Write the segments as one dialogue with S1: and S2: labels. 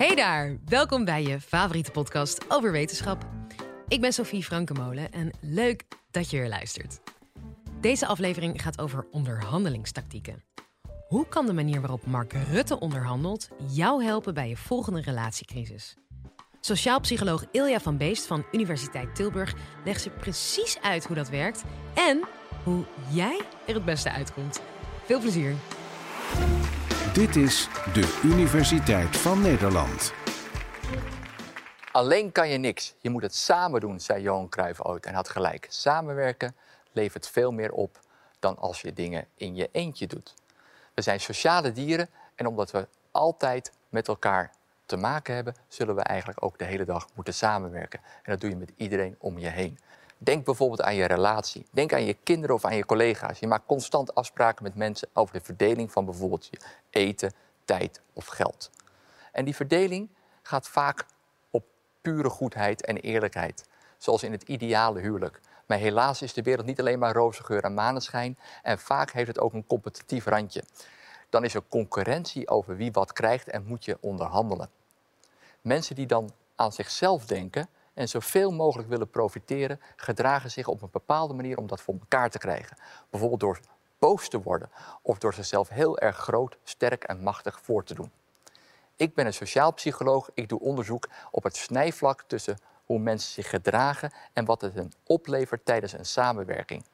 S1: Hey daar, welkom bij je favoriete podcast over wetenschap. Ik ben Sophie Frankenmolen en leuk dat je weer luistert. Deze aflevering gaat over onderhandelingstactieken. Hoe kan de manier waarop Mark Rutte onderhandelt jou helpen bij je volgende relatiecrisis? Sociaal psycholoog Ilja van Beest van Universiteit Tilburg legt ze precies uit hoe dat werkt en hoe jij er het beste uitkomt. Veel plezier!
S2: Dit is de Universiteit van Nederland.
S3: Alleen kan je niks. Je moet het samen doen, zei Johan Cruijff ooit en had gelijk. Samenwerken levert veel meer op dan als je dingen in je eentje doet. We zijn sociale dieren en omdat we altijd met elkaar te maken hebben, zullen we eigenlijk ook de hele dag moeten samenwerken. En dat doe je met iedereen om je heen. Denk bijvoorbeeld aan je relatie. Denk aan je kinderen of aan je collega's. Je maakt constant afspraken met mensen over de verdeling van bijvoorbeeld je eten, tijd of geld. En die verdeling gaat vaak op pure goedheid en eerlijkheid, zoals in het ideale huwelijk. Maar helaas is de wereld niet alleen maar roze geur en maneschijn en vaak heeft het ook een competitief randje. Dan is er concurrentie over wie wat krijgt en moet je onderhandelen. Mensen die dan aan zichzelf denken en zoveel mogelijk willen profiteren, gedragen zich op een bepaalde manier om dat voor elkaar te krijgen. Bijvoorbeeld door boos te worden of door zichzelf heel erg groot, sterk en machtig voor te doen. Ik ben een sociaal psycholoog. Ik doe onderzoek op het snijvlak tussen hoe mensen zich gedragen en wat het hen oplevert tijdens een samenwerking.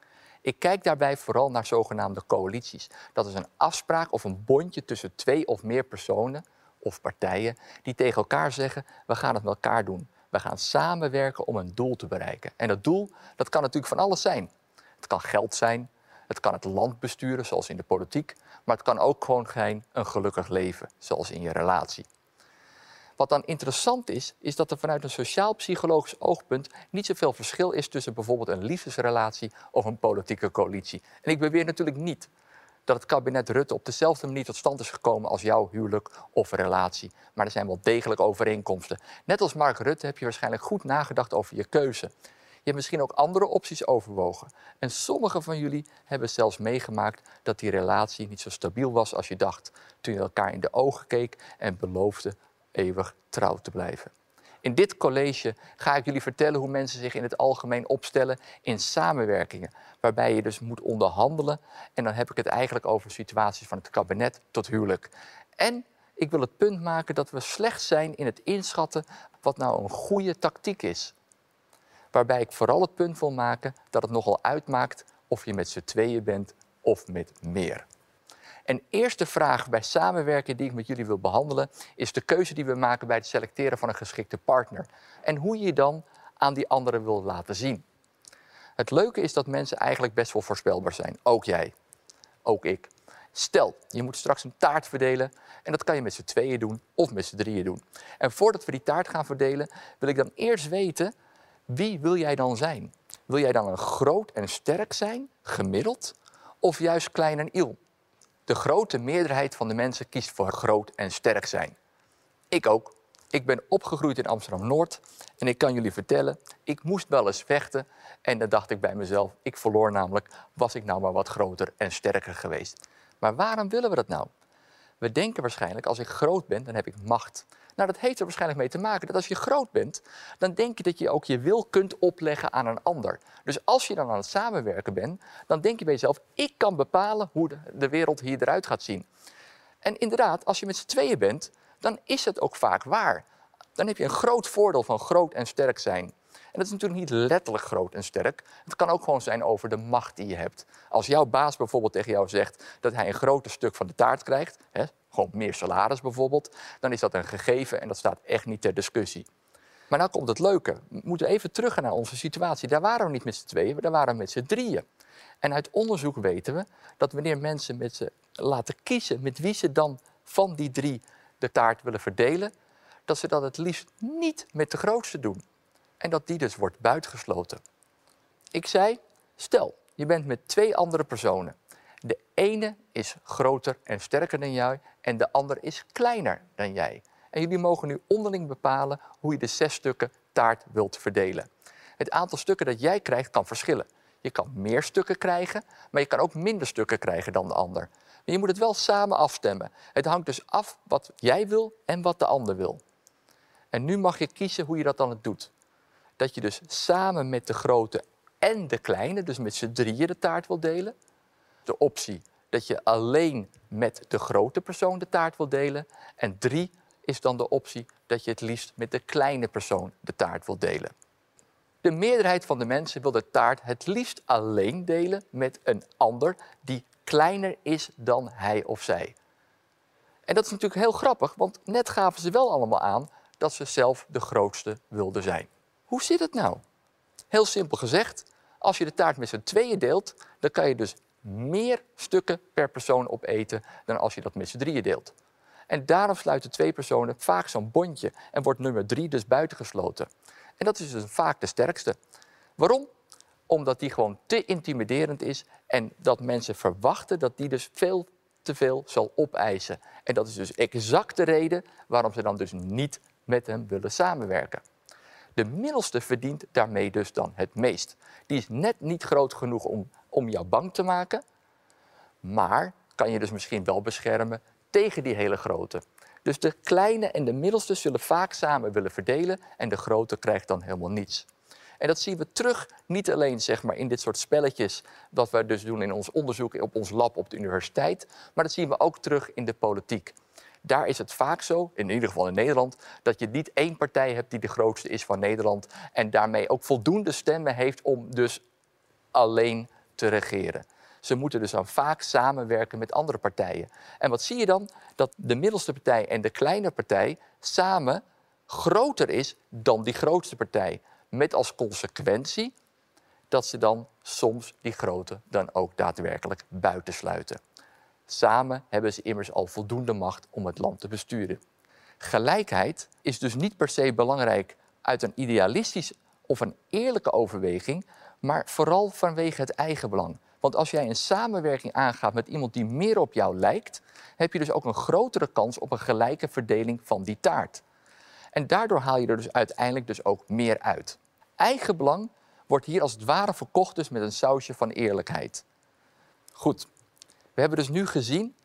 S3: Ik kijk daarbij vooral naar zogenaamde coalities. Dat is een afspraak of een bondje tussen twee of meer personen of partijen die tegen elkaar zeggen: we gaan het met elkaar doen. We gaan samenwerken om een doel te bereiken. En dat doel dat kan natuurlijk van alles zijn. Het kan geld zijn, het kan het land besturen, zoals in de politiek, maar het kan ook gewoon zijn een gelukkig leven, zoals in je relatie. Wat dan interessant is, is dat er vanuit een sociaal-psychologisch oogpunt niet zoveel verschil is tussen bijvoorbeeld een liefdesrelatie of een politieke coalitie. En ik beweer natuurlijk niet dat het kabinet Rutte op dezelfde manier tot stand is gekomen als jouw huwelijk of relatie. Maar er zijn wel degelijk overeenkomsten. Net als Mark Rutte heb je waarschijnlijk goed nagedacht over je keuze. Je hebt misschien ook andere opties overwogen. En sommigen van jullie hebben zelfs meegemaakt dat die relatie niet zo stabiel was als je dacht. Toen je elkaar in de ogen keek en beloofde eeuwig trouw te blijven. In dit college ga ik jullie vertellen hoe mensen zich in het algemeen opstellen in samenwerkingen, waarbij je dus moet onderhandelen. En dan heb ik het eigenlijk over situaties van het kabinet tot huwelijk. En ik wil het punt maken dat we slecht zijn in het inschatten wat nou een goede tactiek is. Waarbij ik vooral het punt wil maken dat het nogal uitmaakt of je met z'n tweeën bent of met meer. Een eerste vraag bij samenwerken die ik met jullie wil behandelen, is de keuze die we maken bij het selecteren van een geschikte partner. En hoe je je dan aan die anderen wil laten zien. Het leuke is dat mensen eigenlijk best wel voorspelbaar zijn. Ook jij, ook ik. Stel, je moet straks een taart verdelen en dat kan je met z'n tweeën doen of met z'n drieën doen. En voordat we die taart gaan verdelen, wil ik dan eerst weten wie wil jij dan zijn? Wil jij dan een groot en sterk zijn, gemiddeld, of juist klein en iel? De grote meerderheid van de mensen kiest voor groot en sterk zijn. Ik ook. Ik ben opgegroeid in Amsterdam-Noord en ik kan jullie vertellen, ik moest wel eens vechten. En dan dacht ik bij mezelf, ik verloor namelijk, was ik nou maar wat groter en sterker geweest. Maar waarom willen we dat nou? We denken waarschijnlijk, als ik groot ben, dan heb ik macht. Nou, dat heeft er waarschijnlijk mee te maken dat als je groot bent, dan denk je dat je ook je wil kunt opleggen aan een ander. Dus als je dan aan het samenwerken bent, dan denk je bij jezelf, ik kan bepalen hoe de wereld hier eruit gaat zien. En inderdaad, als je met z'n tweeën bent, dan is het ook vaak waar. Dan heb je een groot voordeel van groot en sterk zijn. En dat is natuurlijk niet letterlijk groot en sterk. Het kan ook gewoon zijn over de macht die je hebt. Als jouw baas bijvoorbeeld tegen jou zegt dat hij een groter stuk van de taart krijgt, hè, gewoon meer salaris bijvoorbeeld, dan is dat een gegeven en dat staat echt niet ter discussie. Maar nou komt het leuke. We moeten even terug naar onze situatie. Daar waren we niet met z'n tweeën, daar waren we met z'n drieën. En uit onderzoek weten we dat wanneer mensen met ze laten kiezen met wie ze dan van die drie de taart willen verdelen, dat ze dat het liefst niet met de grootste doen. En dat die dus wordt buitengesloten. Ik zei, stel, je bent met twee andere personen. De ene is groter en sterker dan jij en de ander is kleiner dan jij. En jullie mogen nu onderling bepalen hoe je de zes stukken taart wilt verdelen. Het aantal stukken dat jij krijgt kan verschillen. Je kan meer stukken krijgen, maar je kan ook minder stukken krijgen dan de ander. Maar je moet het wel samen afstemmen. Het hangt dus af wat jij wil en wat de ander wil. En nu mag je kiezen hoe je dat dan doet. Dat je dus samen met de grote en de kleine, dus met z'n drieën de taart wil delen. De optie dat je alleen met de grote persoon de taart wil delen. En drie is dan de optie dat je het liefst met de kleine persoon de taart wil delen. De meerderheid van de mensen wil de taart het liefst alleen delen met een ander die kleiner is dan hij of zij. En dat is natuurlijk heel grappig, want net gaven ze wel allemaal aan dat ze zelf de grootste wilden zijn. Hoe zit het nou? Heel simpel gezegd, als je de taart met z'n tweeën deelt, dan kan je dus meer stukken per persoon opeten dan als je dat met z'n drieën deelt. En daarom sluiten twee personen vaak zo'n bondje en wordt nummer drie dus buitengesloten. En dat is dus vaak de sterkste. Waarom? Omdat die gewoon te intimiderend is en dat mensen verwachten dat die dus veel te veel zal opeisen. En dat is dus exact de reden waarom ze dan dus niet met hem willen samenwerken. De middelste verdient daarmee dus dan het meest. Die is net niet groot genoeg om, om jou bang te maken, maar kan je dus misschien wel beschermen tegen die hele grote. Dus de kleine en de middelste zullen vaak samen willen verdelen en de grote krijgt dan helemaal niets. En dat zien we terug niet alleen zeg maar, in dit soort spelletjes, wat we dus doen in ons onderzoek op ons lab op de universiteit, maar dat zien we ook terug in de politiek. Daar is het vaak zo, in ieder geval in Nederland, dat je niet één partij hebt die de grootste is van Nederland en daarmee ook voldoende stemmen heeft om dus alleen te regeren. Ze moeten dus dan vaak samenwerken met andere partijen. En wat zie je dan? Dat de middelste partij en de kleine partij samen groter is dan die grootste partij. Met als consequentie dat ze dan soms die grote dan ook daadwerkelijk buitensluiten. Samen hebben ze immers al voldoende macht om het land te besturen. Gelijkheid is dus niet per se belangrijk uit een idealistisch of een eerlijke overweging, maar vooral vanwege het eigen belang. Want als jij een samenwerking aangaat met iemand die meer op jou lijkt, heb je dus ook een grotere kans op een gelijke verdeling van die taart. En daardoor haal je er dus uiteindelijk dus ook meer uit. Eigenbelang wordt hier als het ware verkocht dus met een sausje van eerlijkheid. Goed, we hebben dus nu gezien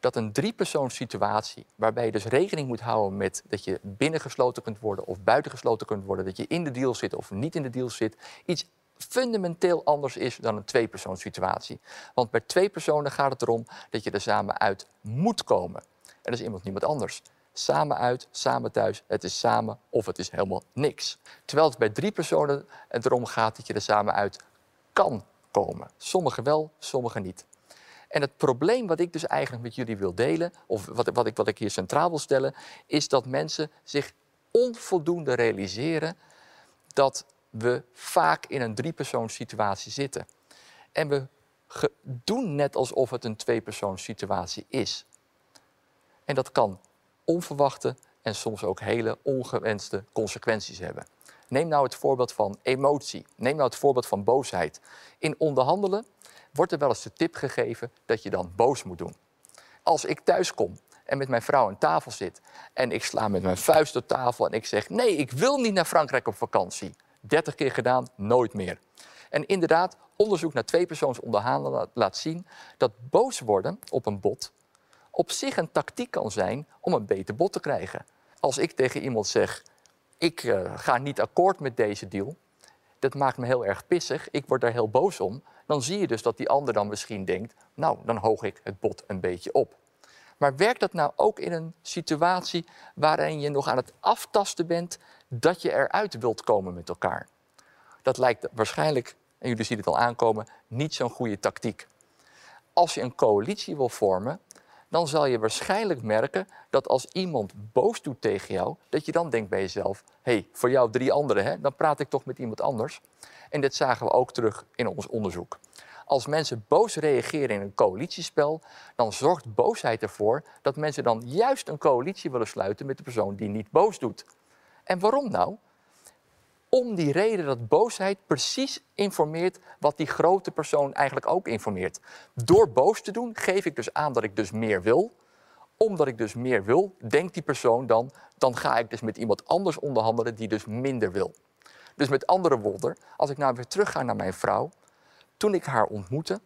S3: dat een driepersoonssituatie, waarbij je dus rekening moet houden met dat je binnengesloten kunt worden of buitengesloten kunt worden, dat je in de deal zit of niet in de deal zit, iets fundamenteel anders is dan een tweepersoonssituatie. Want bij twee personen gaat het erom dat je er samen uit moet komen. Er is iemand niemand anders. Samen uit, samen thuis, het is samen of het is helemaal niks. Terwijl het bij drie personen erom gaat dat je er samen uit kan komen. Sommigen wel, sommigen niet. En het probleem wat ik dus eigenlijk met jullie wil delen, of wat, wat, ik, wat ik hier centraal wil stellen, is dat mensen zich onvoldoende realiseren dat we vaak in een driepersoonssituatie zitten. En we doen net alsof het een tweepersoonssituatie is. En dat kan onverwachte en soms ook hele ongewenste consequenties hebben. Neem nou het voorbeeld van emotie. Neem nou het voorbeeld van boosheid. In onderhandelen wordt er wel eens de tip gegeven dat je dan boos moet doen. Als ik thuis kom en met mijn vrouw aan tafel zit en ik sla met mijn vuist op tafel en ik zeg: Nee, ik wil niet naar Frankrijk op vakantie. 30 keer gedaan, nooit meer. En inderdaad, onderzoek naar tweepersoons onderhandelen laat zien dat boos worden op een bot op zich een tactiek kan zijn om een beter bot te krijgen. Als ik tegen iemand zeg, ik uh, ga niet akkoord met deze deal, dat maakt me heel erg pissig, ik word daar heel boos om, dan zie je dus dat die ander dan misschien denkt, nou, dan hoog ik het bot een beetje op. Maar werkt dat nou ook in een situatie waarin je nog aan het aftasten bent dat je eruit wilt komen met elkaar? Dat lijkt waarschijnlijk, en jullie zien het al aankomen, niet zo'n goede tactiek. Als je een coalitie wil vormen, dan zal je waarschijnlijk merken dat als iemand boos doet tegen jou, dat je dan denkt bij jezelf: hé, hey, voor jou drie anderen, hè, dan praat ik toch met iemand anders. En dit zagen we ook terug in ons onderzoek. Als mensen boos reageren in een coalitiespel, dan zorgt boosheid ervoor dat mensen dan juist een coalitie willen sluiten met de persoon die niet boos doet. En waarom nou? Om die reden dat boosheid precies informeert wat die grote persoon eigenlijk ook informeert. Door boos te doen geef ik dus aan dat ik dus meer wil. Omdat ik dus meer wil, denkt die persoon dan, dan ga ik dus met iemand anders onderhandelen die dus minder wil. Dus met andere woorden, als ik nou weer terugga naar mijn vrouw, toen ik haar ontmoette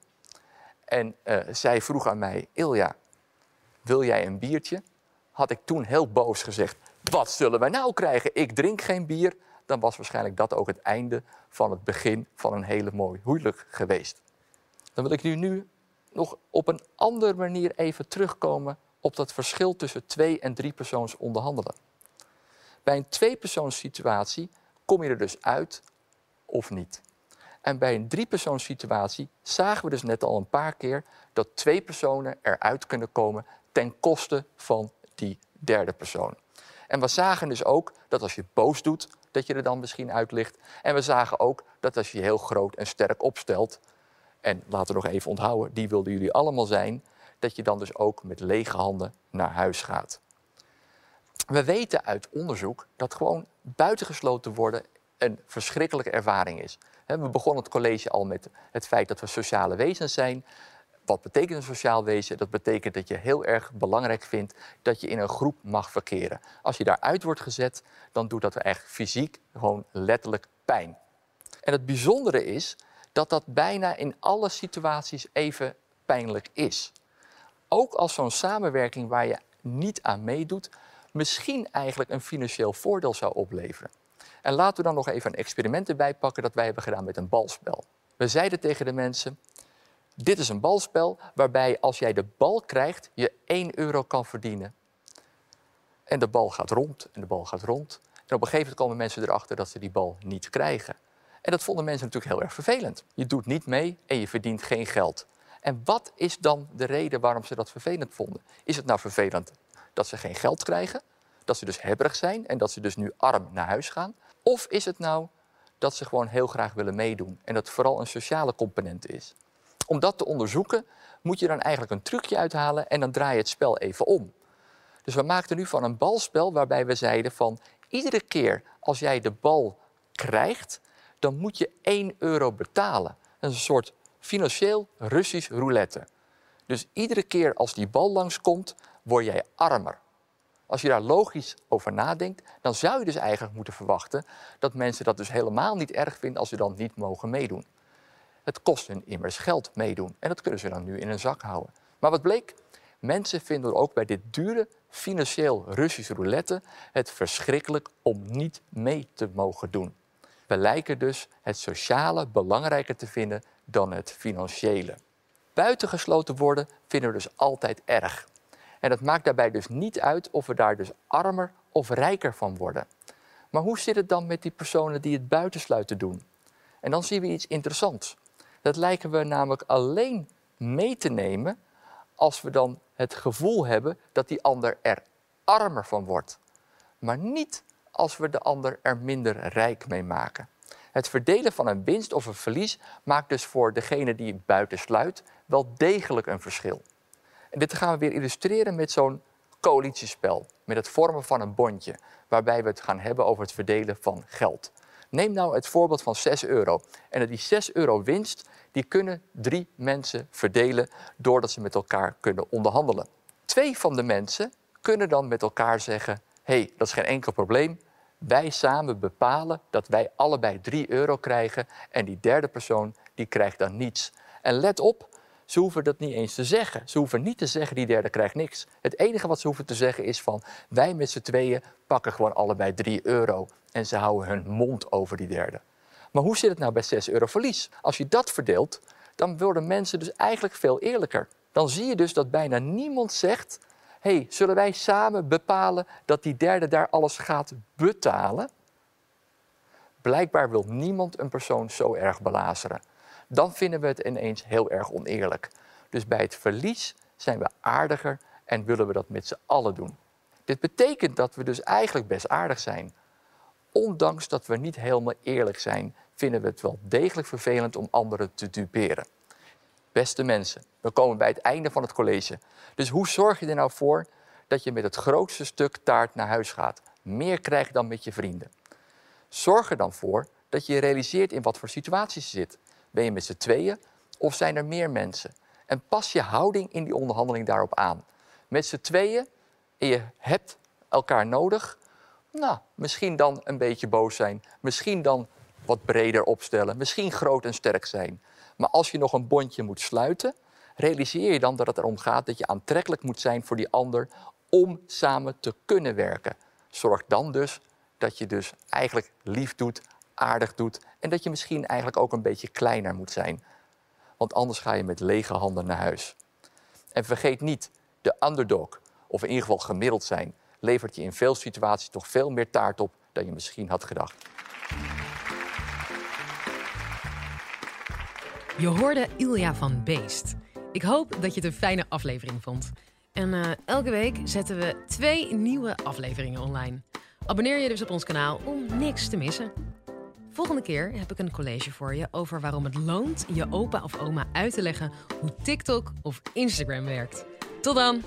S3: en uh, zij vroeg aan mij, Ilja, wil jij een biertje? Had ik toen heel boos gezegd, wat zullen wij nou krijgen? Ik drink geen bier. Dan was waarschijnlijk dat ook het einde van het begin van een hele mooi huwelijk geweest. Dan wil ik nu, nu nog op een andere manier even terugkomen op dat verschil tussen twee en drie persoons onderhandelen. Bij een tweepersoonssituatie kom je er dus uit of niet. En bij een driepersoonssituatie zagen we dus net al een paar keer dat twee personen eruit kunnen komen ten koste van die derde persoon. En we zagen dus ook dat als je boos doet, dat je er dan misschien uit ligt. En we zagen ook dat als je je heel groot en sterk opstelt, en laten we nog even onthouden, die wilden jullie allemaal zijn, dat je dan dus ook met lege handen naar huis gaat. We weten uit onderzoek dat gewoon buitengesloten worden een verschrikkelijke ervaring is. We begonnen het college al met het feit dat we sociale wezens zijn. Wat betekent een sociaal wezen? Dat betekent dat je heel erg belangrijk vindt dat je in een groep mag verkeren. Als je daaruit wordt gezet, dan doet dat echt fysiek gewoon letterlijk pijn. En het bijzondere is dat dat bijna in alle situaties even pijnlijk is. Ook als zo'n samenwerking waar je niet aan meedoet, misschien eigenlijk een financieel voordeel zou opleveren. En laten we dan nog even een experiment erbij pakken dat wij hebben gedaan met een balspel. We zeiden tegen de mensen, dit is een balspel waarbij als jij de bal krijgt, je 1 euro kan verdienen. En de bal gaat rond en de bal gaat rond. En op een gegeven moment komen mensen erachter dat ze die bal niet krijgen. En dat vonden mensen natuurlijk heel erg vervelend. Je doet niet mee en je verdient geen geld. En wat is dan de reden waarom ze dat vervelend vonden? Is het nou vervelend dat ze geen geld krijgen? Dat ze dus hebberig zijn en dat ze dus nu arm naar huis gaan? Of is het nou dat ze gewoon heel graag willen meedoen en dat vooral een sociale component is? Om dat te onderzoeken moet je dan eigenlijk een trucje uithalen en dan draai je het spel even om. Dus we maakten nu van een balspel waarbij we zeiden van iedere keer als jij de bal krijgt, dan moet je 1 euro betalen. Dat is een soort financieel Russisch roulette. Dus iedere keer als die bal langskomt, word jij armer. Als je daar logisch over nadenkt, dan zou je dus eigenlijk moeten verwachten dat mensen dat dus helemaal niet erg vinden als ze dan niet mogen meedoen. Het kost hun immers geld meedoen en dat kunnen ze dan nu in hun zak houden. Maar wat bleek? Mensen vinden ook bij dit dure financieel Russisch roulette het verschrikkelijk om niet mee te mogen doen. We lijken dus het sociale belangrijker te vinden dan het financiële. Buitengesloten worden vinden we dus altijd erg. En dat maakt daarbij dus niet uit of we daar dus armer of rijker van worden. Maar hoe zit het dan met die personen die het buitensluiten doen? En dan zien we iets interessants. Dat lijken we namelijk alleen mee te nemen als we dan het gevoel hebben dat die ander er armer van wordt. Maar niet als we de ander er minder rijk mee maken. Het verdelen van een winst of een verlies maakt dus voor degene die het buitensluit wel degelijk een verschil. En dit gaan we weer illustreren met zo'n coalitiespel, met het vormen van een bondje, waarbij we het gaan hebben over het verdelen van geld. Neem nou het voorbeeld van 6 euro. En die 6 euro winst, die kunnen drie mensen verdelen doordat ze met elkaar kunnen onderhandelen. Twee van de mensen kunnen dan met elkaar zeggen: hé, hey, dat is geen enkel probleem. Wij samen bepalen dat wij allebei 3 euro krijgen en die derde persoon die krijgt dan niets. En let op, ze hoeven dat niet eens te zeggen. Ze hoeven niet te zeggen, die derde krijgt niks. Het enige wat ze hoeven te zeggen is van... wij met z'n tweeën pakken gewoon allebei 3 euro. En ze houden hun mond over die derde. Maar hoe zit het nou bij 6 euro verlies? Als je dat verdeelt, dan worden mensen dus eigenlijk veel eerlijker. Dan zie je dus dat bijna niemand zegt... hey, zullen wij samen bepalen dat die derde daar alles gaat betalen? Blijkbaar wil niemand een persoon zo erg belazeren dan vinden we het ineens heel erg oneerlijk. Dus bij het verlies zijn we aardiger en willen we dat met z'n allen doen. Dit betekent dat we dus eigenlijk best aardig zijn. Ondanks dat we niet helemaal eerlijk zijn, vinden we het wel degelijk vervelend om anderen te duperen. Beste mensen, we komen bij het einde van het college. Dus hoe zorg je er nou voor dat je met het grootste stuk taart naar huis gaat? Meer krijgt dan met je vrienden. Zorg er dan voor dat je realiseert in wat voor situaties je zit. Ben je met z'n tweeën of zijn er meer mensen? En pas je houding in die onderhandeling daarop aan. Met z'n tweeën en je hebt elkaar nodig. Nou, misschien dan een beetje boos zijn. Misschien dan wat breder opstellen. Misschien groot en sterk zijn. Maar als je nog een bondje moet sluiten, realiseer je dan dat het erom gaat dat je aantrekkelijk moet zijn voor die ander om samen te kunnen werken. Zorg dan dus dat je dus eigenlijk lief doet, aardig doet en dat je misschien eigenlijk ook een beetje kleiner moet zijn. Want anders ga je met lege handen naar huis. En vergeet niet, de underdog, of in ieder geval gemiddeld zijn, levert je in veel situaties toch veel meer taart op dan je misschien had gedacht.
S1: Je hoorde Ilja van Beest. Ik hoop dat je het een fijne aflevering vond. En eh, elke week zetten we twee nieuwe afleveringen online. Abonneer je dus op ons kanaal om niks te missen. Volgende keer heb ik een college voor je over waarom het loont je opa of oma uit te leggen hoe TikTok of Instagram werkt. Tot dan!